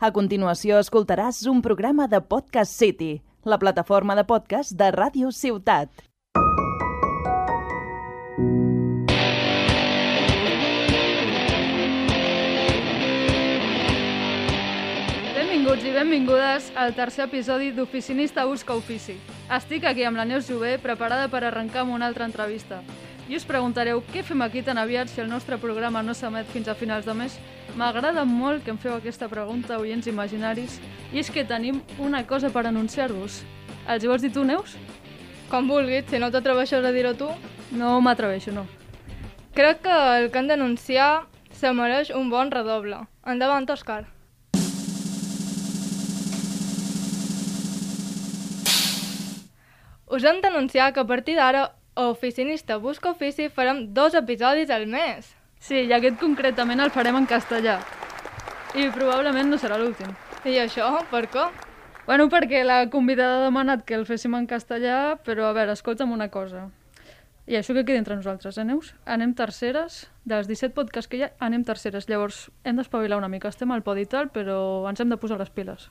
A continuació escoltaràs un programa de Podcast City, la plataforma de podcast de Ràdio Ciutat. Benvinguts i benvingudes al tercer episodi d'Oficinista Busca Ofici. Estic aquí amb la Neus Jové, preparada per arrencar amb una altra entrevista. I us preguntareu què fem aquí tan aviat si el nostre programa no s'emet fins a finals de mes? M'agrada molt que em feu aquesta pregunta, oients imaginaris, i és que tenim una cosa per anunciar-vos. Els hi vols dir tu, Neus? Com vulguis, si no t'atreveixes a dir-ho tu. No m'atreveixo, no. Crec que el que han d'anunciar se mereix un bon redoble. Endavant, Òscar. Us hem d'anunciar que a partir d'ara Oficinista Busca Ofici farem dos episodis al mes. Sí, i aquest concretament el farem en castellà. I probablement no serà l'últim. I això, per què? Bueno, perquè la convidada ha demanat que el féssim en castellà, però a veure, escolta'm una cosa. I això que quedi entre nosaltres, eh, Neus? Anem terceres, dels 17 podcasts que hi ha, anem terceres. Llavors, hem d'espavilar una mica. Estem al podi i tal, però ens hem de posar les piles.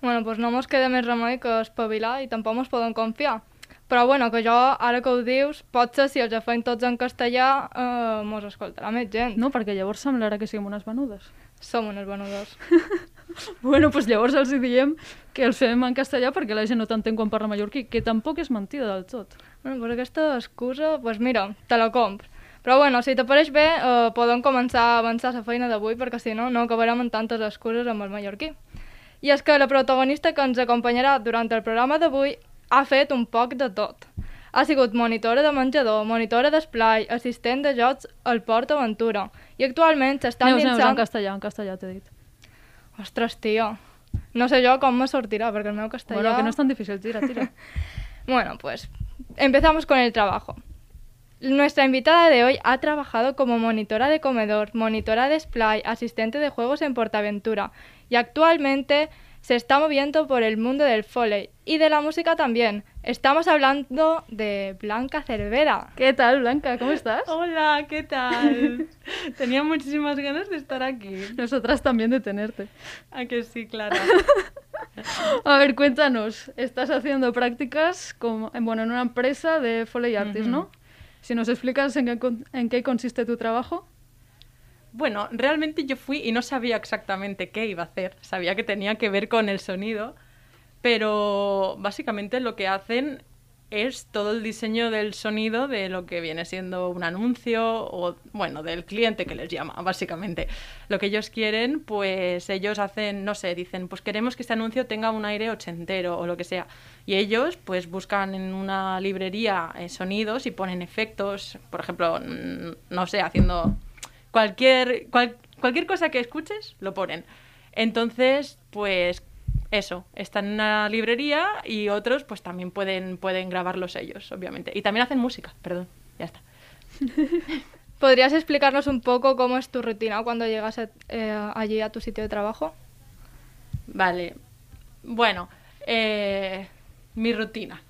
Bueno, doncs no mos queda més remei que espavilar i tampoc mos poden confiar. Però bueno, que jo, ara que ho dius, potser si els feim tots en castellà, eh, mos escoltarà més gent. No, perquè llavors semblarà que siguem unes venudes. Som unes venedors. bueno, doncs llavors els diem que els fem en castellà perquè la gent no t'entén quan parla mallorquí, que tampoc és mentida del tot. Bueno, pues aquesta excusa, pues mira, te la compro. Però bueno, si t'apareix bé, eh, podem començar a avançar la feina d'avui perquè si no, no acabarem amb tantes excuses amb el mallorquí. I és que la protagonista que ens acompanyarà durant el programa d'avui ha fet un poc de tot. Ha sigut monitora de menjador, monitora d'esplai, assistent de jocs al Port Aventura i actualment s'està Neus, Neus, en endinsant... castellà, en castellà t'he dit. Ostres, tio, no sé jo com me sortirà perquè el meu castellà... Bueno, que no és tan difícil, tira, tira. Bueno, pues empezamos con el trabajo. Nuestra invitada de hoy ha trabajado como monitora de comedor, monitora de splay, asistente de juegos en Portaventura y actualmente se está moviendo por el mundo del foley y de la música también. Estamos hablando de Blanca Cervera. ¿Qué tal, Blanca? ¿Cómo estás? Hola, ¿qué tal? Tenía muchísimas ganas de estar aquí. Nosotras también de tenerte. ¿A que sí, claro? A ver, cuéntanos. Estás haciendo prácticas como, bueno, en una empresa de Foley Artist, ¿no? Si nos explicas en qué, con- en qué consiste tu trabajo. Bueno, realmente yo fui y no sabía exactamente qué iba a hacer. Sabía que tenía que ver con el sonido, pero básicamente lo que hacen es todo el diseño del sonido de lo que viene siendo un anuncio o, bueno, del cliente que les llama, básicamente. Lo que ellos quieren, pues ellos hacen, no sé, dicen, pues queremos que este anuncio tenga un aire ochentero o lo que sea. Y ellos, pues buscan en una librería eh, sonidos y ponen efectos, por ejemplo, no sé, haciendo cualquier, cual- cualquier cosa que escuches, lo ponen. Entonces, pues eso, están en una librería y otros pues también pueden, pueden grabarlos ellos, obviamente. Y también hacen música, perdón, ya está. ¿Podrías explicarnos un poco cómo es tu rutina cuando llegas a- eh, allí a tu sitio de trabajo? Vale, bueno, eh, mi rutina.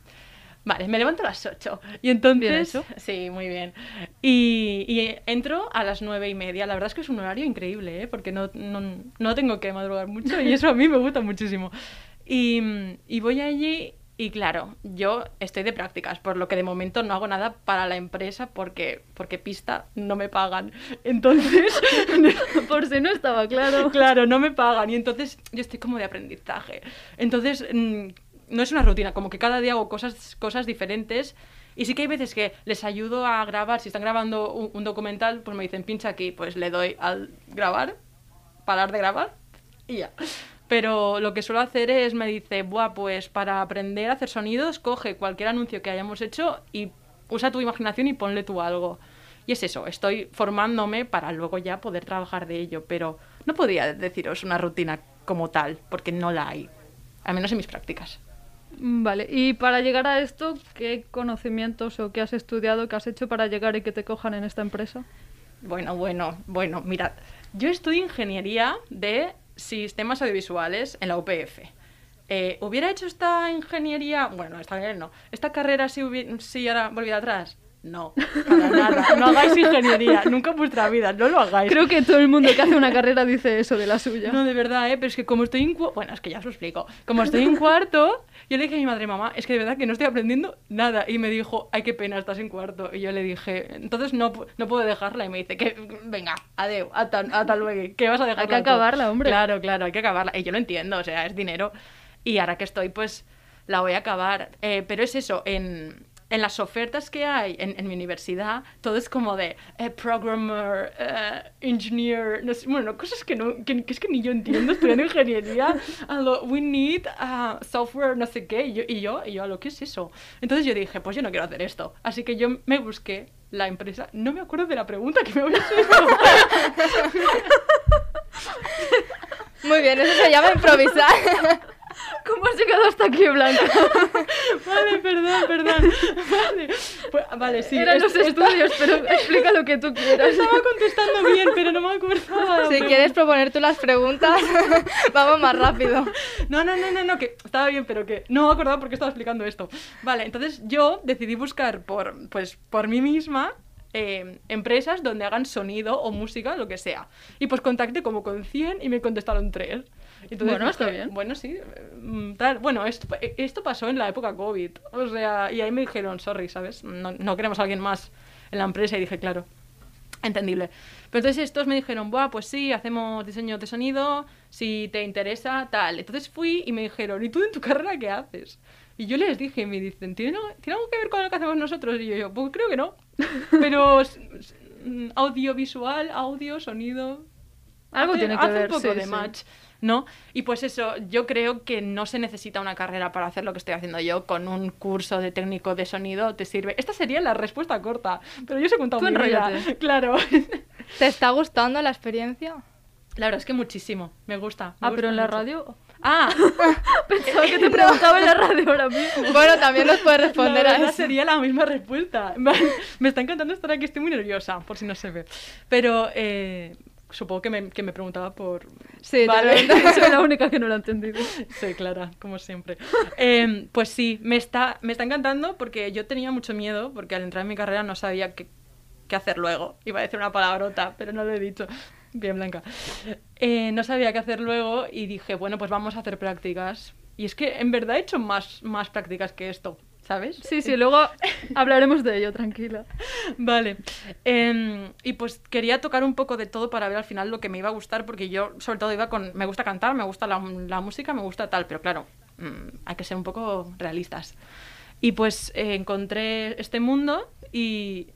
Vale, me levanto a las 8 y entonces... Hecho. Sí, muy bien. Y, y entro a las nueve y media. La verdad es que es un horario increíble, ¿eh? porque no, no, no tengo que madrugar mucho y eso a mí me gusta muchísimo. Y, y voy allí y claro, yo estoy de prácticas, por lo que de momento no hago nada para la empresa porque, porque pista no me pagan. Entonces... Por si no estaba claro. Claro, no me pagan y entonces yo estoy como de aprendizaje. Entonces, mm, no es una rutina, como que cada día hago cosas, cosas diferentes. Y sí que hay veces que les ayudo a grabar, si están grabando un, documental, pues me dicen pincha aquí, pues le doy al grabar, parar de grabar y ya. Pero lo que suelo hacer es, me dice, Buah, pues para aprender a hacer sonidos, coge cualquier anuncio que hayamos hecho y usa tu imaginación y ponle tú algo. Y es eso, estoy formándome para luego ya poder trabajar de ello, pero no podría deciros una rutina como tal, porque no la hay, al menos en mis prácticas. Vale, y para llegar a esto, ¿qué conocimientos o qué has estudiado, qué has hecho para llegar y que te cojan en esta empresa? Bueno, bueno, bueno, mirad, yo estudio ingeniería de sistemas audiovisuales en la UPF. Eh, ¿Hubiera hecho esta ingeniería? Bueno, esta ingeniería no. ¿Esta carrera si, hubi- si ahora volviera atrás? No, para nada. No hagáis ingeniería, nunca en vuestra vida, no lo hagáis. Creo que todo el mundo que hace una carrera dice eso de la suya. No, de verdad, ¿eh? Pero es que como estoy en... cu- Bueno, es que ya os lo explico. Como estoy en cuarto, yo le dije a mi madre, mamá, es que de verdad que no estoy aprendiendo nada. Y me dijo, ay, qué pena, estás en cuarto. Y yo le dije, entonces no, no puedo dejarla. Y me dice, que venga, adeu, hasta, hasta luego. ¿Qué vas a dejar? Hay que acabarla, hombre. Claro, claro, hay que acabarla. Y yo lo entiendo, o sea, es dinero. Y ahora que estoy, pues la voy a acabar. Eh, pero es eso, en, en las ofertas que hay en, en mi universidad, todo es como de eh, programmer, eh, engineer, no sé, bueno, cosas que, no, que, que es que ni yo entiendo estudiando ingeniería. A lo, we need uh, software, no sé qué. Y yo, y yo, y yo, ¿a lo que es eso? Entonces yo dije, pues yo no quiero hacer esto. Así que yo me busqué la empresa. No me acuerdo de la pregunta que me habías hecho. Muy bien, eso se llama improvisar. ¿Cómo has llegado hasta aquí, Blanca? Vale, perdón, perdón. Vale, Pues, vale sí. Eran los estudios, pero explica lo que tú quieras. Estaba contestando bien, pero no me acordaba. Si quieres proponer tú las preguntas, vamos más rápido. No, no, no, no, no, que estaba bien, pero que no me acordaba porque estaba explicando esto. Vale, entonces yo decidí buscar por, pues, por mí misma eh, empresas donde hagan sonido o música, lo que sea. Y pues contacté como con 100 y me contestaron 3. Entonces, Bueno, está bien. Bueno, sí. mm, tal. Bueno, esto, esto pasó en la época COVID. O sea, y ahí me dijeron, sorry, ¿sabes? No, no queremos a alguien más en la empresa. Y dije, claro, entendible. Pero entonces estos me dijeron, Buah, pues sí, hacemos diseño de sonido, si te interesa, tal. Entonces fui y me dijeron, ¿y tú en tu carrera qué haces? Y yo les dije, me dicen, ¿tiene, ¿tiene algo que ver con lo que hacemos nosotros? Y yo, yo, pues creo que no. Pero mm, audiovisual, audio, sonido... Algo hace- tiene que hace ver, un poco sí, de sí. match. ¿No? Y pues eso, yo creo que no se necesita una carrera para hacer lo que estoy haciendo yo. Con un curso de técnico de sonido te sirve. Esta sería la respuesta corta, pero yo os he contado Tú mi vida. Claro. ¿Te está gustando la experiencia? La verdad es que muchísimo. Me gusta. me Ah, pero en la radio. Ah, Pensaba que te preguntaba en la radio ahora mismo. Bueno, también nos puedes la responder a verdad eso. sería la misma respuesta. Me está encantando estar aquí, estoy muy nerviosa, por si no se ve. Pero eh, supongo que me, que me preguntaba por... Sí, Vale. Soy la única que no lo ha entendido. Sí, Clara, como siempre. Eh, pues sí, me está, me está encantando porque yo tenía mucho miedo, porque al entrar en mi carrera no sabía qué, qué hacer luego. Iba a decir una palabrota, pero no lo he dicho. Bien, Blanca. Eh, no sabía qué hacer luego y dije, bueno, pues vamos a hacer prácticas. Y es que en verdad he hecho más, más prácticas que esto, ¿sabes? Sí, sí, luego hablaremos de ello, tranquila. Vale. Em, y pues quería tocar un poco de todo para ver al final lo que me iba a gustar, porque yo sobre todo iba con... Me gusta cantar, me gusta la, la música, me gusta tal, pero claro, mm, hay que ser un poco realistas. Y pues eh, encontré este mundo y,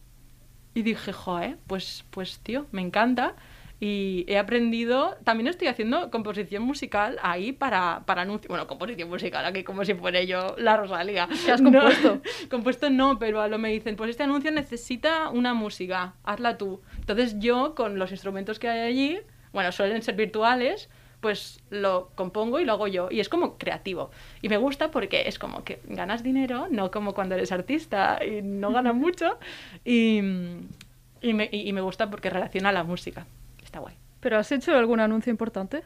y dije, joder, pues, pues tío, me encanta. Y he aprendido, también estoy haciendo composición musical ahí para, para anuncios. Bueno, composición musical, aquí como si fuera yo la Rosalía. ¿Qué has No, compuesto? compuesto no, pero a lo me dicen, pues este anuncio necesita una música, hazla tú. Entonces yo, con los instrumentos que hay allí, bueno, suelen ser virtuales, pues lo compongo y lo hago yo. Y es como creativo. Y me gusta porque es como que ganas dinero, no como cuando eres artista y no ganas mucho. Y, y, me, y me gusta porque relaciona la música. Está guay. ¿Pero has hecho algún anuncio importante?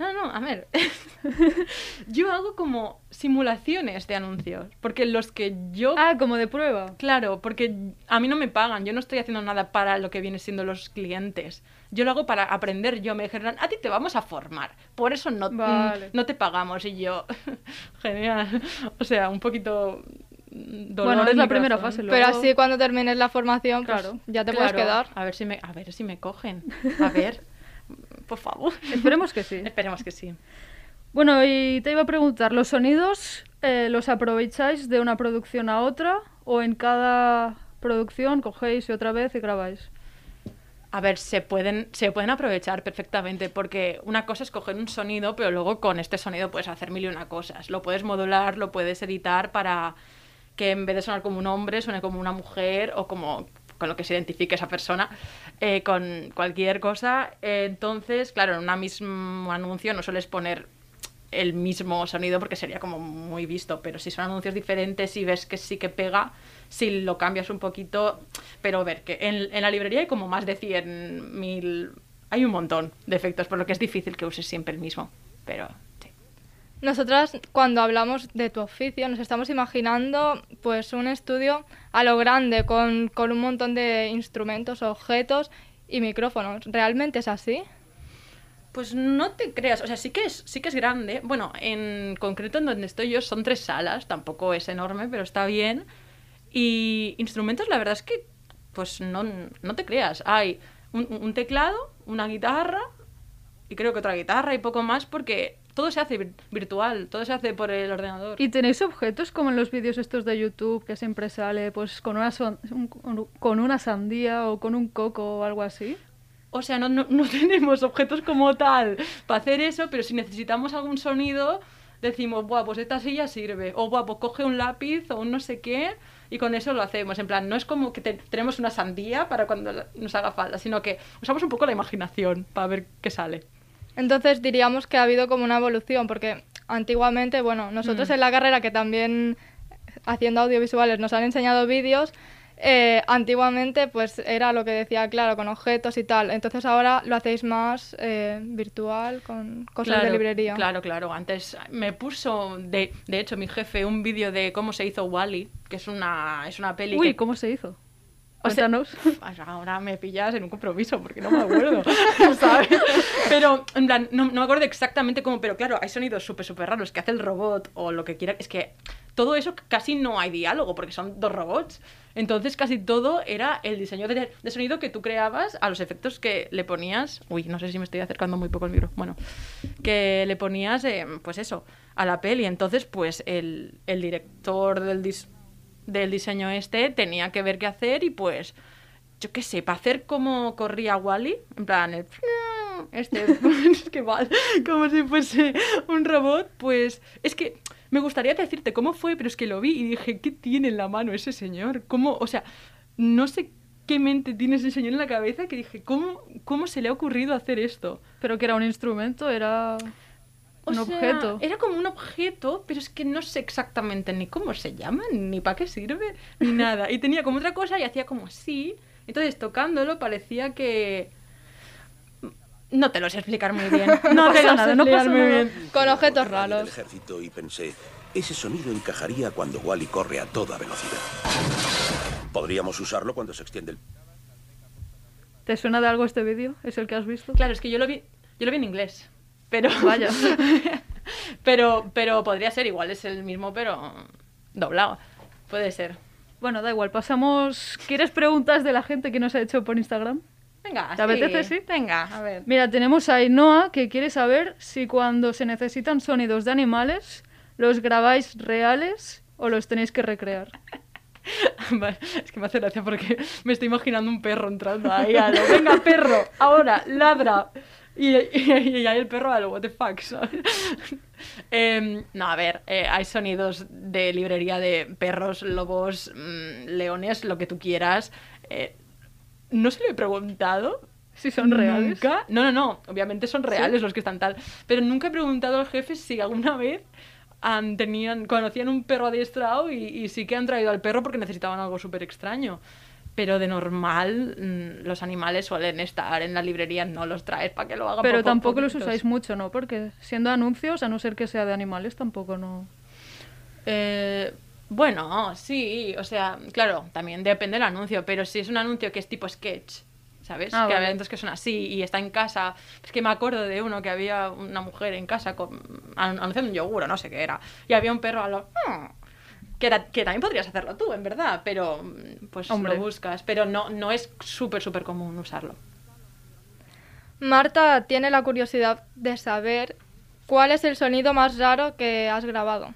No, no, a ver. yo hago como simulaciones de anuncios. Porque los que yo Ah, como de prueba. Claro, porque a mí no me pagan, yo no estoy haciendo nada para lo que viene siendo los clientes. Yo lo hago para aprender yo. Me dijeron, a ti te vamos a formar, por eso no, Vale. mm, no te pagamos. Y yo, genial. O sea, un poquito dolor Bueno, es la primera corazón. fase. Luego... Pero así cuando termines la formación, pues Claro. ya te puedes Claro, quedar. A ver si me, a ver si me cogen. A ver, por favor. Esperemos que sí. Esperemos que sí. Bueno, y te iba a preguntar, ¿los sonidos eh, los aprovecháis de una producción a otra o en cada producción cogéis y otra vez y grabáis? A ver, se pueden, se pueden aprovechar perfectamente porque una cosa es coger un sonido, pero luego con este sonido puedes hacer mil y una cosas. Lo puedes modular, lo puedes editar para que en vez de sonar como un hombre, suene como una mujer o como con lo que se identifique esa persona, eh, con cualquier cosa. Eh, entonces, claro, en un mismo anuncio no sueles poner el mismo sonido porque sería como muy visto, pero si son anuncios diferentes y ves que sí que pega, si lo cambias un poquito, pero ver que en, la librería hay como más de 100.000, hay un montón de efectos, por lo que es difícil que uses siempre el mismo, pero. Nosotras cuando hablamos de tu oficio nos estamos imaginando pues un estudio a lo grande con, con un montón de instrumentos, objetos y micrófonos. ¿Realmente es así? Pues no te creas, o sea, sí que es, sí que es grande. Bueno, en concreto en donde estoy yo son tres salas, tampoco es enorme, pero está bien. Y instrumentos, la verdad es que, pues no, no te creas. Hay un, un teclado, una guitarra y creo que otra guitarra y poco más porque todo se hace vir- virtual, todo se hace por el ordenador. ¿Y tenéis objetos como en los vídeos estos de YouTube que siempre sale pues con una, son- un- con- una sandía o con un coco o algo así? O sea, no, no, no tenemos objetos como tal para hacer eso, pero si necesitamos algún sonido, decimos, Buah, pues esta silla sirve. O, Buah, pues coge un lápiz o un no sé qué y con eso lo hacemos. En plan, no es como que te- tenemos una sandía para cuando nos haga falta, sino que usamos un poco la imaginación para ver qué sale. Entonces diríamos que ha habido como una evolución, porque antiguamente, bueno, nosotros Mm. en la carrera que también haciendo audiovisuales nos han enseñado vídeos, eh, antiguamente pues era lo que decía, claro, con objetos y tal. Entonces ahora lo hacéis más eh, virtual, con cosas de librería. Claro, claro. Antes me puso, de, de hecho, mi jefe un vídeo de cómo se hizo Wally, que es una, es una peli Uy, que ¿cómo se hizo? O sea- Ahora me pillas en un compromiso porque no me acuerdo, ¿sabes? Pero, en plan, no, no me acuerdo exactamente cómo, pero claro, hay sonidos súper, súper raros que hace el robot o lo que quiera. Es que todo eso casi no hay diálogo porque son dos robots. Entonces casi todo era el diseño de, de sonido que tú creabas a los efectos que le ponías. Uy, no sé si me estoy acercando muy poco al micro. Bueno, que le ponías, eh, pues eso, a la peli. Entonces, pues el, el director del, dis- del diseño este tenía que ver qué hacer y pues, yo qué sé, para hacer como corría Wally, en plan. Este, es que mal, como si fuese un robot, pues es que me gustaría decirte cómo fue, pero es que lo vi y dije, ¿qué tiene en la mano ese señor? ¿Cómo? O sea, no sé qué mente tiene ese señor en la cabeza que dije, ¿cómo, cómo se le ha ocurrido hacer esto? Pero que era un instrumento, era O un sea, objeto. Era como un objeto, pero es que no sé exactamente ni cómo se llama, ni para qué sirve, ni nada. Y tenía como otra cosa y hacía como así. Entonces, tocándolo, parecía que... No te lo sé explicar muy bien. No, te pasa lo nada, sé no explicar pasa muy nada. bien. Con objetos raros. ejército y pensé, ese sonido encajaría cuando Wally corre a toda velocidad. Podríamos usarlo cuando se extiende el... ¿Te suena de algo este vídeo? ¿Es el que has visto? Claro, es que yo lo vi, yo lo vi en inglés. Pero... Vaya. pero, pero podría ser igual, es el mismo, pero doblado. Puede ser. Bueno, da igual, pasamos... ¿Quieres preguntas de la gente que nos ha hecho por Instagram? Venga, ¿Te apetece, sí? Venga, a ver. Mira, tenemos a Ainhoa que quiere saber si cuando se necesitan sonidos de animales, los grabáis reales o los tenéis que recrear. Vale, es que me hace gracia porque me estoy imaginando un perro entrando ahí a lo, venga perro, ahora, ladra. Y, y, y ahí el perro a lo, what the fuck, ¿sabes? Em, no, a ver, eh, hay sonidos de librería de perros, lobos, mm, leones, lo que tú quieras. Eh, no se lo he preguntado. Si son reales. Nunca. No, no, no. Obviamente son reales los que están tal. Pero nunca he preguntado al jefe si alguna vez han, tenían, conocían un perro adiestrado y, y sí que han traído al perro porque necesitaban algo súper extraño. Pero de normal, mm, los animales suelen estar en la librería, no los traes para que lo hagan. Pero tampoco los usáis mucho, ¿no? Porque siendo anuncios, a no ser que sea de animales, tampoco no... Eh, bueno, sí, o sea, claro, también depende del anuncio, pero si es un anuncio que es tipo sketch, ¿sabes? Ah, que vale. hay eventos que son así y está en casa. Es que me acuerdo de uno que había una mujer en casa con, an- anunciando un yogur no sé qué era, y había un perro a lo... Que, era- que también podrías hacerlo tú, en verdad, pero mm, pues Hombre. lo buscas. Pero no, no es súper, súper común usarlo. Marta tiene la curiosidad de saber cuál es el sonido más raro que has grabado.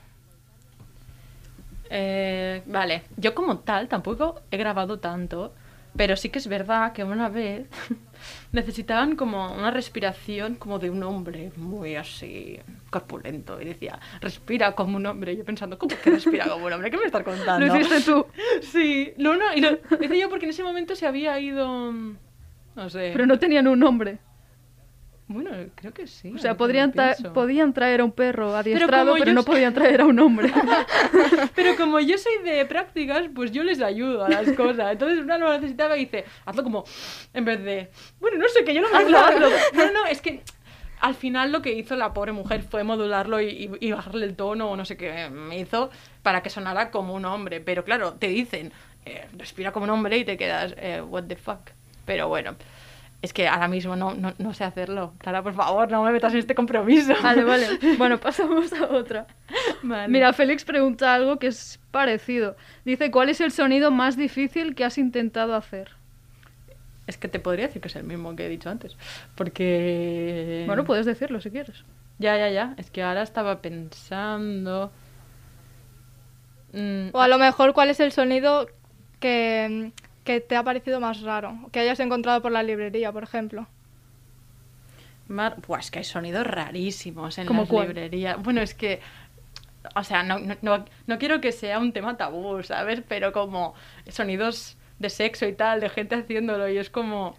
Eh, vale, yo como tal tampoco he grabado tanto, pero sí que es verdad que una vez necesitaban como una respiración como de un hombre muy así corpulento y decía, respira como un hombre. Y yo pensando, ¿cómo que respira como un hombre? ¿Qué me estás contando? Lo hiciste tú. Sí, no, no, y lo hice yo porque en ese momento se había ido, no sé. Pero no tenían un nombre. Bueno, creo que sí. O sea, podrían tra- podían traer a un perro adiestrado, pero, no podían traer a un hombre. Pero como yo soy de prácticas, pues yo les ayudo a las cosas. Entonces una lo necesitaba y dice, hazlo como, en vez de, bueno, no sé, que yo lo hazlo, hazlo. No, no, es que al final lo que hizo la pobre mujer fue modularlo y, y- y bajarle el tono o no sé qué me hizo para que sonara como un hombre. Pero claro, te dicen, eh, respira como un hombre y te quedas, eh, what the fuck. Pero bueno, es que ahora mismo no, no, no sé hacerlo. Clara, por favor, no me metas en este compromiso. Vale, vale. Bueno, pasamos a otra. Vale. Mira, Félix pregunta algo que es parecido. Dice, ¿cuál es el sonido más difícil que has intentado hacer? Es que te podría decir que es el mismo que he dicho antes. Porque... Bueno, puedes decirlo si quieres. Ya, ya, ya. Es que ahora estaba pensando... Mm, O a lo mejor, ¿cuál es el sonido que, que te ha parecido más raro? Que hayas encontrado por la librería, por ejemplo. Mar... Buah, es que hay sonidos rarísimos en ¿Cómo las cuál? librerías. Bueno, es que... O sea, no, no, no, no quiero que sea un tema tabú, ¿sabes? Pero como sonidos de sexo y tal, de gente haciéndolo, y es como...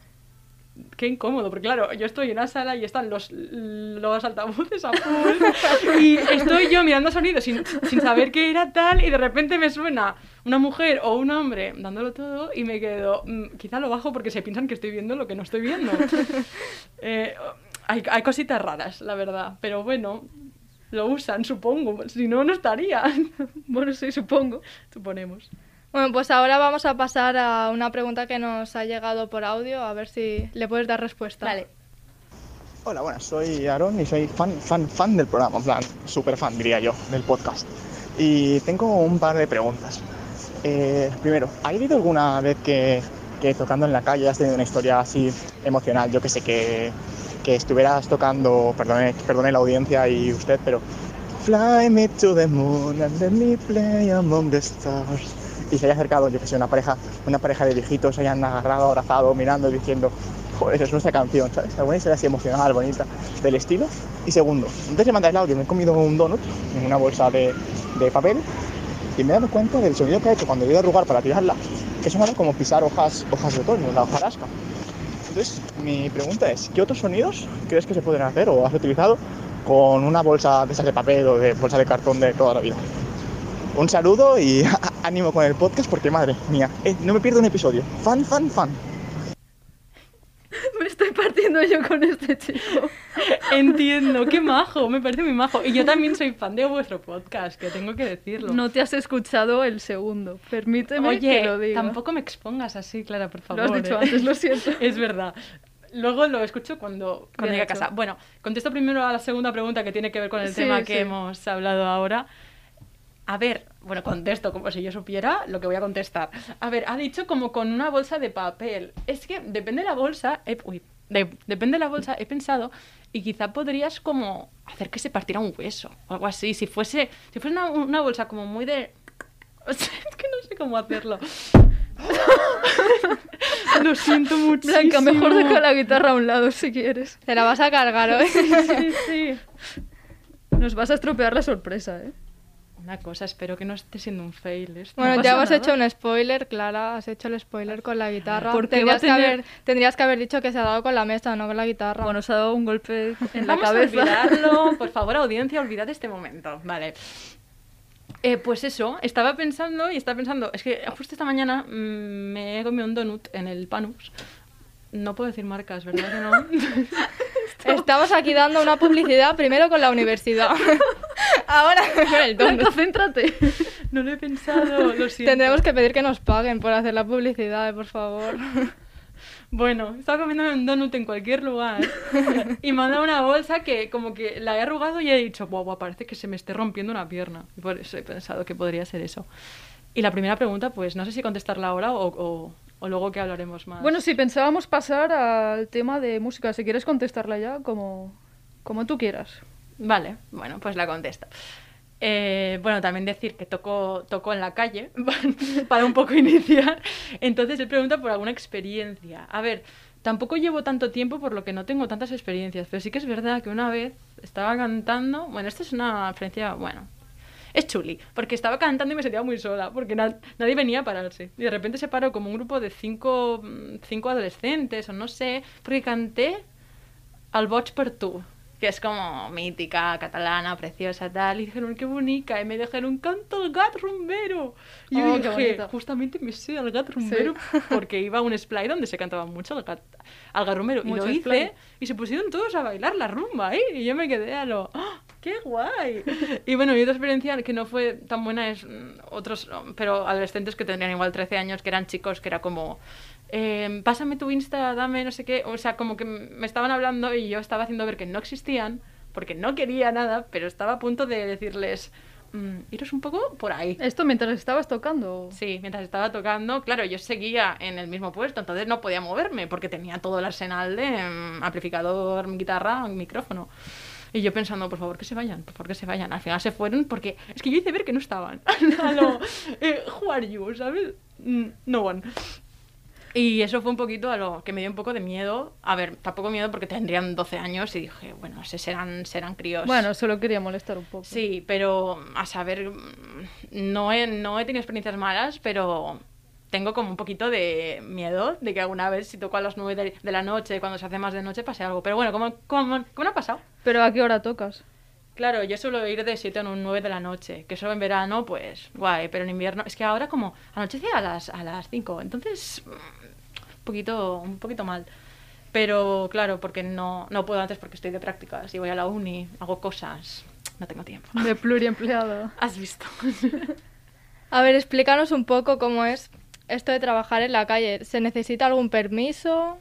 Qué incómodo, porque claro, yo estoy en una sala y están los, los altavoces a full y estoy yo mirando sonidos sin, sin saber qué era tal y de repente me suena una mujer o un hombre dándolo todo y me quedo, mm, quizá lo bajo porque se piensan que estoy viendo lo que no estoy viendo. Eh, hay, hay cositas raras, la verdad, pero bueno, lo usan, supongo, si no, no estarían. Bueno, sí, supongo. Suponemos. Bueno, pues ahora vamos a pasar a una pregunta que nos ha llegado por audio, a ver si le puedes dar respuesta. Vale. Hola, buenas, soy Aaron y soy fan, fan, fan del programa, en plan, súper fan, diría yo, del podcast. Y tengo un par de preguntas. Eh, primero, ¿ha habido alguna vez que, que tocando en la calle has tenido una historia así emocional? Yo que sé, que, que estuvieras tocando, perdone, perdone la audiencia y usted, pero Fly me to the moon and let me play among the stars. Y se haya acercado, yo que sé, una pareja, una pareja de viejitos, se hayan agarrado, abrazado, mirando y diciendo, joder, es nuestra canción, ¿sabes? Alguna historia así emocional, bonita, del estilo. Y segundo, antes de mandar el audio me he comido un donut en una bolsa de, de papel y me he dado cuenta del sonido que ha hecho cuando he ido a arrugar para tirarla, que sonaba como pisar hojas, hojas de otoño, la hojarasca. Entonces, mi pregunta es, ¿qué otros sonidos crees que se pueden hacer o has utilizado con una bolsa de esas de papel o de bolsa de cartón de toda la vida? Un saludo y ánimo con el podcast porque, madre mía, eh, no me pierdo un episodio. Fan, fan, fan. Me estoy partiendo yo con este chico. Entiendo, qué majo, me parece muy majo. Y yo también soy fan de vuestro podcast, que tengo que decirlo. No te has escuchado el segundo. Permíteme Oye, que lo diga. tampoco me expongas así, Clara, por Lo favor. has dicho ¿eh? antes, lo siento. Es verdad. Luego lo escucho cuando, cuando llegue a casa. Bueno, contesto primero a la segunda pregunta que tiene que ver con el Sí, tema sí. que hemos hablado ahora. A ver, bueno, contesto como si yo supiera lo que voy a contestar. A ver, ha dicho como con una bolsa de papel. Es que depende de la bolsa. he- uy, de- depende de la bolsa, he pensado. Y quizá podrías como hacer que se partiera un hueso o algo así. Si fuese, si fuese una, una bolsa como muy de. Es que no sé cómo hacerlo. Lo siento muchísimo. Blanca, mejor deja la guitarra a un lado si quieres. Te la vas a cargar hoy. Sí, sí. Nos vas a estropear la sorpresa, ¿eh? Una cosa, espero que no esté siendo un fail esto. Bueno, No ya nada. hecho un spoiler, Clara, has hecho el spoiler con la guitarra. Porque tendrías, tener- que haber, tendrías que haber dicho que se ha dado con la mesa, no con la guitarra. Bueno, se ha dado un golpe en la Vamos cabeza. a olvidarlo. Por favor, audiencia, olvidad este momento. Vale. Eh, pues eso, estaba pensando y estaba pensando, es que justo esta mañana mm, me he comido un donut en el Panus. No puedo decir marcas, ¿verdad que no? Estamos aquí dando una publicidad primero con la universidad. Ahora el Blanca, donut. céntrate. No lo he pensado, lo siento. Tendremos que pedir que nos paguen por hacer la publicidad, por favor. Bueno, estaba comiendo un donut en cualquier lugar y me han dado una bolsa que como que la he arrugado y he dicho, guau, guau, parece que se me esté rompiendo una pierna. Y por eso he pensado que podría ser eso. Y la primera pregunta, pues no sé si contestarla ahora o, o- o luego que hablaremos más. Bueno, sí, pensábamos pasar al tema de música. Si quieres contestarla ya, como, como tú quieras. Vale, bueno, pues la contesto. Eh, bueno, también decir que toco, toco en la calle para un poco iniciar. Entonces él pregunta por alguna experiencia. A ver, tampoco llevo tanto tiempo por lo que no tengo tantas experiencias, pero sí que es verdad que una vez estaba cantando. Bueno, esta es una experiencia, bueno, es chuli, porque estaba cantando y me sentía muy sola, porque na- nadie venía a pararse. Y de repente se paró como un grupo de cinco, mm, cinco adolescentes, o no sé, porque canté al Boig per tu, que es como mítica, catalana, preciosa, tal. Y dijeron, qué bonita. Y me dijeron, canta el gat rumbero. Y yo Oh, dije, justamente me sé al gat rumbero porque iba a un splay donde se cantaba mucho al gat, al gat rumbero. Mucho y lo hice splay. y se pusieron todos a bailar la rumba, ¿eh? Y yo me quedé a lo, ¡ah, ¡qué guay! Y bueno, y otra experiencia que no fue tan buena es mm, otros, pero adolescentes que tendrían igual 13 años, que eran chicos, que era como, eh, pásame tu Insta, dame no sé qué. O sea, como que me estaban hablando y yo estaba haciendo ver que no existían, porque no quería nada, pero estaba a punto de decirles, mm, iros un poco por ahí. ¿Esto mientras estabas tocando? Sí, mientras estaba tocando, claro, yo seguía en el mismo puesto, entonces no podía moverme porque tenía todo el arsenal de mm, amplificador, guitarra, micrófono. Y yo pensando, por favor, que se vayan, por favor, que se vayan. Al final se fueron porque es que yo hice ver que no estaban. Lo, eh, who are you, ¿sabes? Mm, No one. Y eso fue un poquito a lo que me dio un poco de miedo. A ver, tampoco miedo porque tendrían 12 años y dije, bueno, se serán, serán críos. Bueno, solo quería molestar un poco. Sí, pero a saber, mm, no he, no he tenido experiencias malas, pero tengo como un poquito de miedo de que alguna vez si toco a las 9 de, la noche, cuando se hace más de noche, pase algo. Pero bueno, ¿cómo, cómo, cómo no ha pasado? ¿Pero a qué hora tocas? Claro, yo suelo ir de 7 a 9 de la noche, que eso en verano, pues guay, pero en invierno, es que ahora como anochece a las, a las 5, entonces mm, poquito, un poquito mal. Pero claro, porque no, no puedo antes porque estoy de prácticas y voy a la uni, hago cosas, no tengo tiempo. De pluriempleada. Has visto. A ver, explícanos un poco cómo es esto de trabajar en la calle. ¿Se necesita algún permiso?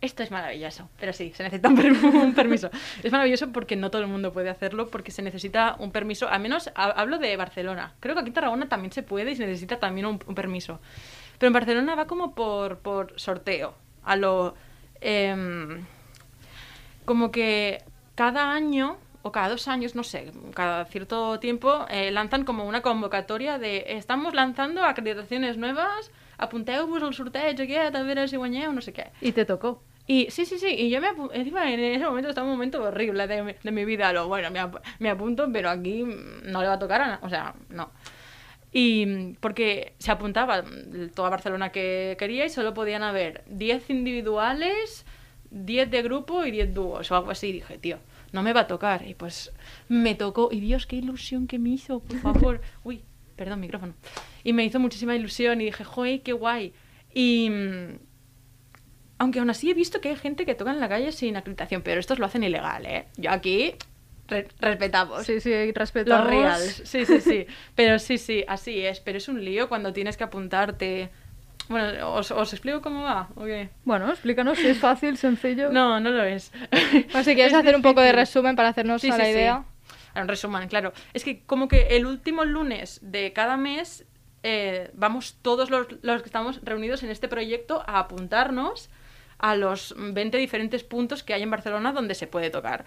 Esto es maravilloso, pero sí, se necesita un, per- un permiso. Es maravilloso porque no todo el mundo puede hacerlo, porque se necesita un permiso, al menos ha- hablo de Barcelona. Creo que aquí en Tarragona también se puede y se necesita también un, un permiso. Pero en Barcelona va como por, por sorteo, a lo... em, como que cada año o cada dos años, no sé, cada cierto tiempo, eh, lanzan como una convocatoria de estamos lanzando acreditaciones nuevas, apunteu-vos al sorteig aquest, a veure si guanyeu, no sé què. Y te tocó. Y sí, sí, sí, y yo me encima en ese momento estaba un momento horrible de, mi- de mi vida, lo bueno, me, ap- me apunto, pero aquí no le va a tocar a na- o sea, no. Y mm, porque se apuntaba mm, toda Barcelona que quería y solo podían haber 10 individuales, 10 de grupo y 10 dúos o algo así. dije, tío, no me va a tocar. Y pues me tocó. Y Dios, qué ilusión que me hizo, por favor. Uy, perdón, micrófono. Y me hizo muchísima ilusión y dije, joder, qué guay. Y mm, aunque aún así he visto que hay gente que toca en la calle sin acreditación, pero estos lo hacen ilegal, ¿eh? Yo aquí re- respetamos. Sí, sí, respetamos. Los reals. Sí, sí, sí. Pero sí, sí, así es. Pero es un lío cuando tienes que apuntarte. Bueno, ¿os, os explico cómo va? ¿o qué? Bueno, explícanos si es fácil, sencillo. No, no lo es. Pues si quieres Es hacer un poco de resumen para hacernos Sí, a sí, la sí. idea. Un resumen, claro. Es que como que el último lunes de cada mes eh, vamos todos los, los que estamos reunidos en este proyecto a apuntarnos a los 20 diferentes puntos que hay en Barcelona donde se puede tocar.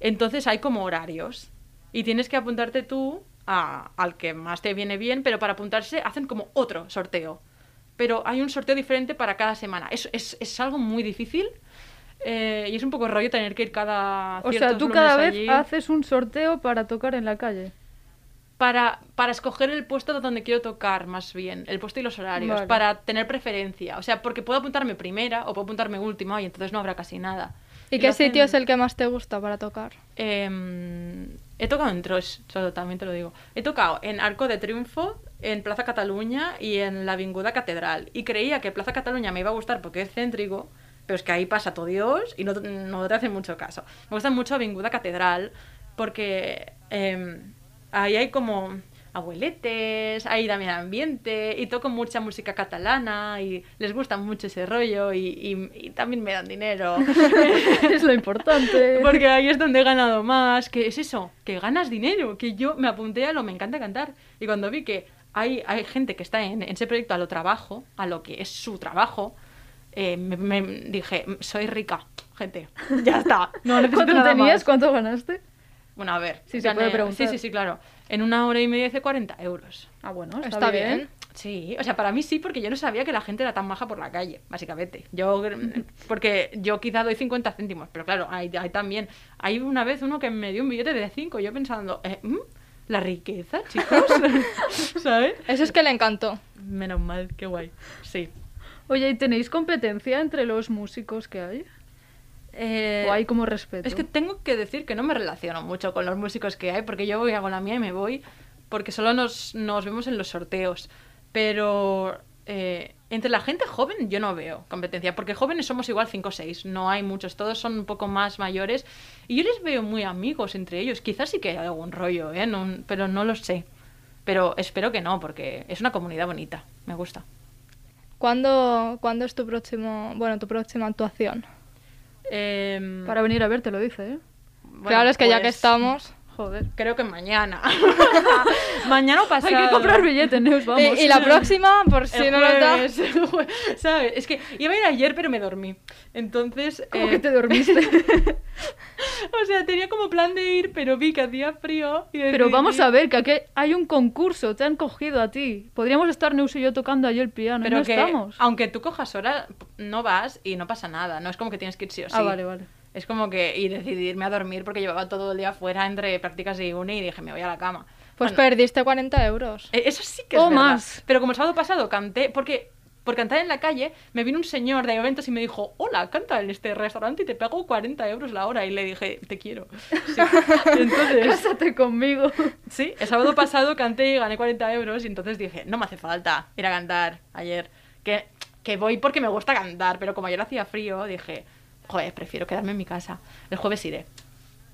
Entonces hay como horarios y tienes que apuntarte tú a- al que más te viene bien, pero para apuntarse hacen como otro sorteo. Pero hay un sorteo diferente para cada semana. Es, es, es algo muy difícil eh, y es un poco rollo tener que ir cada... o sea, tú cada vez allí haces un sorteo para tocar en la calle. para, para escoger el puesto de donde quiero tocar, más bien, el puesto y los horarios, Vale. para tener preferencia. O sea, porque puedo apuntarme primera o puedo apuntarme última y entonces no habrá casi nada. ¿Y qué hacen- sitio es el que más te gusta para tocar? Em, he tocado en Tros, solo también te lo digo. He tocado en Arco de Triunfo, en Plaza Cataluña y en la Avinguda Catedral. Y creía que Plaza Cataluña me iba a gustar porque es céntrico, pero es que ahí pasa todo Dios y no, no te hace mucho caso. Me gusta mucho Avinguda Catedral porque em, ahí hay como abueletes, hay también ambiente y toco mucha música catalana y les gusta mucho ese rollo y, y- y también me dan dinero. es lo importante. Porque ahí es donde he ganado más. Que es eso, que ganas dinero. Que yo me apunté a lo me encanta cantar. Y cuando vi que hay, hay gente que está en, en ese proyecto a lo trabajo, a lo que es su trabajo, eh, me, me dije, soy rica, gente. Ya está. No necesito ¿Cuánto nada tenías? más. ¿Cuánto ganaste? Bueno, a ver. Sí, se puede preguntar. Sí, sí, sí, claro. En una hora y media hice 40 euros. Ah, bueno, está, Está bien. bien. Sí, o sea, para mí sí, porque yo no sabía que la gente era tan maja por la calle, básicamente. Yo, porque yo quizá doy 50 céntimos, pero claro, hay, hay también. Hay una vez uno que me dio un billete de 5, yo pensando, eh, ¿mm? la riqueza, chicos, ¿sabes? Eso es que le encantó. Menos mal, qué guay. Sí. Oye, ¿y tenéis competencia entre los músicos que hay? Eh, ¿O hay como respeto? Es que tengo que decir que no me relaciono mucho con los músicos que hay, porque yo voy, hago la mía y me voy, porque solo nos, nos vemos en los sorteos. Pero eh, entre la gente joven yo no veo competencia, porque jóvenes somos igual 5 o 6, no hay muchos, todos son un poco más mayores, y yo les veo muy amigos entre ellos. Quizás sí que hay algún rollo, ¿eh? No- pero no lo sé. Pero espero que no, porque es una comunidad bonita, me gusta. ¿Cuándo, ¿Cuándo es tu próximo, bueno, tu próxima actuación? Em, Para venir a verte lo dice, ¿eh? bueno, claro, es que ya que pues, Estamos... Joder. Creo que mañana. mañana o pasado. Hay que comprar billetes, Neus, vamos. Y, y la próxima, por si El no nos da... jueves, ¿Sabes? Es que iba a ir ayer, pero me dormí. Entonces. ¿Cómo eh, que te dormiste? O sea, tenía como plan de ir, pero vi que hacía frío. y Pero vamos a ver, que aquí hay un concurso, te han cogido a ti. Podríamos estar Neus y yo tocando allí el piano, Pero y no que, estamos. aunque tú cojas hora, no vas y no pasa nada. No es como que tienes que ir sí o sí. Ah, vale, vale. Es como que. Y decidí irme a dormir porque llevaba todo el día fuera entre prácticas y uni y dije, me voy a la cama. Pues Bueno, perdiste 40 euros. Eh, Eso sí que es O verdad. más. Pero como el sábado pasado canté, porque por cantar en la calle, me vino un señor de eventos y me dijo, hola, canta en este restaurante y te pago 40 euros la hora. Y le dije, te quiero. Sí. Entonces, Cásate conmigo. sí, el sábado pasado canté y gané 40 euros y entonces dije, no me hace falta ir a cantar ayer. Que, que voy porque me gusta cantar, pero como ayer hacía frío, dije, joder, prefiero quedarme en mi casa. El jueves iré.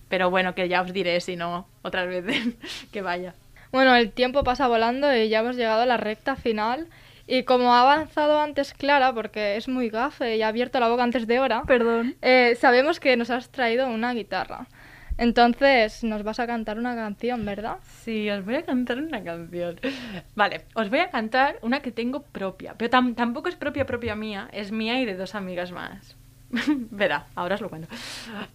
Pero bueno, que ya os diré si no, otras veces que vaya. Bueno, el tiempo pasa volando y ya hemos llegado a la recta final. Y como ha avanzado antes Clara, porque es muy gafe y ha abierto la boca antes de hora, Perdón. eh, sabemos que nos has traído una guitarra. Entonces, nos vas a cantar una canción, ¿verdad? Sí, os voy a cantar una canción. Vale, os voy a cantar una que tengo propia, pero tam- tampoco es propia propia mía, es mía y de dos amigas más. Verá, ahora os lo cuento.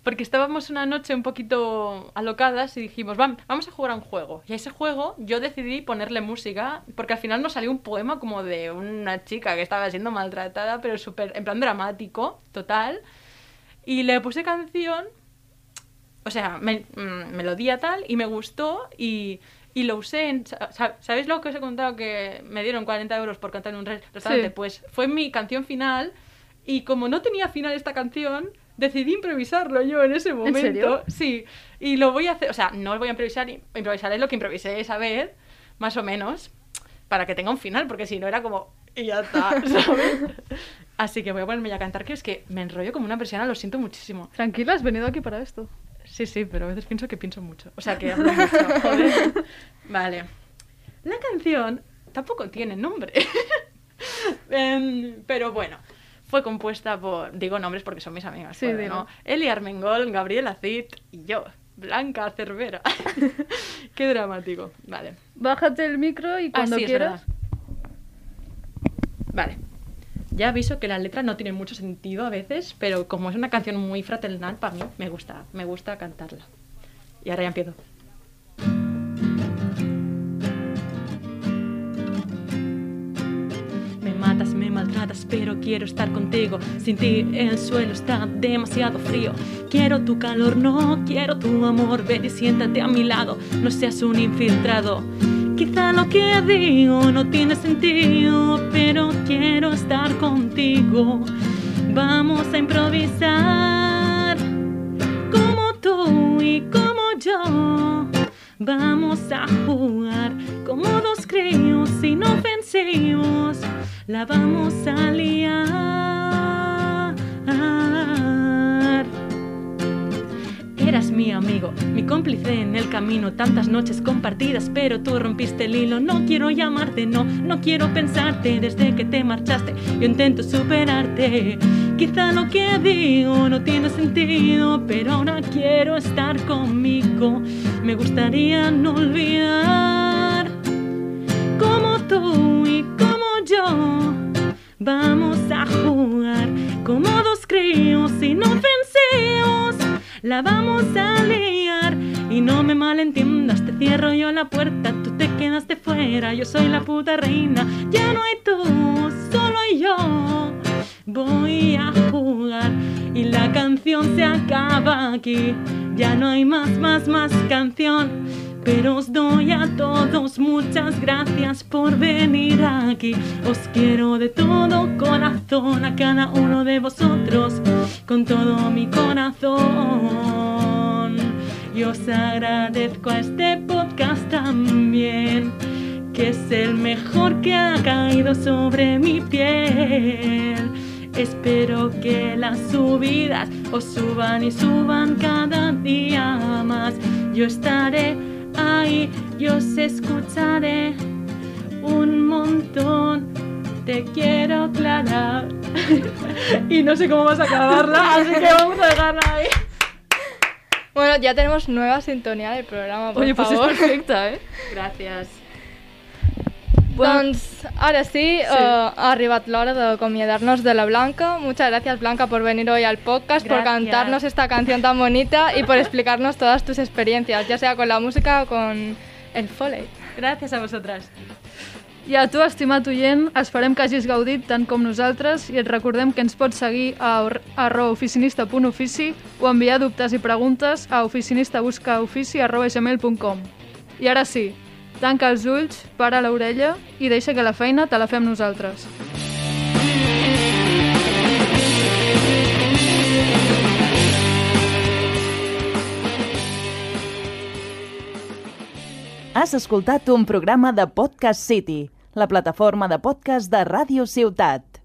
Porque estábamos una noche un poquito alocadas y dijimos, "Vam- vamos a jugar a un juego. Y a ese juego yo decidí ponerle música, porque al final nos salió un poema como de una chica que estaba siendo maltratada, pero súper, en plan dramático, total. Y le puse canción o sea, me- mm, melodía tal, y me gustó y, y lo usé en... ¿Sabéis lo que os he contado que me dieron 40 euros por cantar en un re- restaurante? Sí. Pues fue mi canción final y como no tenía final esta canción, decidí improvisarlo yo en ese momento. serio? Sí, y lo voy a hacer, o sea, no lo voy a improvisar, improvisaré lo que improvisé esa vez, más o menos, para que tenga un final, porque si no era como... Y ya está, ¿sabes? Así que voy a ponerme ya a cantar, que es que me enrollo como una persiana, lo siento muchísimo. Tranquila, has venido aquí para esto. Sí, sí, pero a veces pienso que pienso mucho. O sea, que hablo mucho, joder. Vale. La canción tampoco tiene nombre. Em, pero bueno, fue compuesta por... Digo nombres porque son mis amigas. Sí. ¿no? Eli Armengol, Gabriela Cid y yo. Blanca Cervera. Qué dramático. Vale. Bájate el micro y Ah, cuando sí, quieras. Vale. Ya aviso que la letra no tiene mucho sentido a veces, pero como es una canción muy fraternal para mí, me gusta, me gusta cantarla. Y ahora ya empiezo. Me maltratas, pero quiero estar contigo. Sin ti el suelo está demasiado frío. Quiero tu calor, no quiero tu amor. Ven y siéntate a mi lado, no seas un infiltrado. Quizá lo que digo no tiene sentido, pero quiero estar contigo. Vamos a improvisar como tú y como yo. Vamos a jugar como dos críos inofensivos. La vamos a liar. Eras mi amigo, mi cómplice en el camino, tantas noches compartidas, pero tú rompiste el hilo. No quiero llamarte, no, no quiero pensarte desde que te marchaste. Yo intento superarte. Quizá lo que digo no tiene sentido, pero ahora quiero estar conmigo. Me gustaría no olvidar como tú y yo. Vamos a jugar como dos críos inofensivos. La vamos a liar y no me malentiendas. Te cierro yo la puerta, tú te quedas de fuera. Yo soy la puta reina. Ya no hay tú, solo yo. Voy a jugar y la canción se acaba aquí. Ya no hay más, más, más canción. Pero os doy a todos muchas gracias por venir aquí. Os quiero de todo corazón a cada uno de vosotros, con todo mi corazón. Y os agradezco a este podcast también, que es el mejor que ha caído sobre mi piel. Espero que las subidas os suban y suban cada día más. Yo estaré ahí, yo os escucharé un montón. Te quiero, Clara. y no sé cómo vas a acabarla, así que vamos a dejarla ahí. Bueno, ya tenemos nueva sintonía del programa, por Oye, pues favor. es perfecta, eh? Gracias. Doncs ara sí, eh, ha arribat l'hora d'acomiadar-nos de la Blanca. Muchas gracias Blanca por venir hoy al podcast, por Gracias. cantarnos esta canción tan bonita y por explicarnos todas tus experiencias, ya sea con la música o con el foley. Gracias a vosotras. I a tu, estimat oient, esperem que hagis gaudit tant com nosaltres i et recordem que ens pots seguir a or- arroba oficinista.ofici o enviar dubtes i preguntes a oficinistabuscaofici.gmail.com I ara sí, tanca els ulls, para l'orella i deixa que la feina te la fem nosaltres. Has escoltat un programa de Podcast City, la plataforma de podcast de Ràdio Ciutat.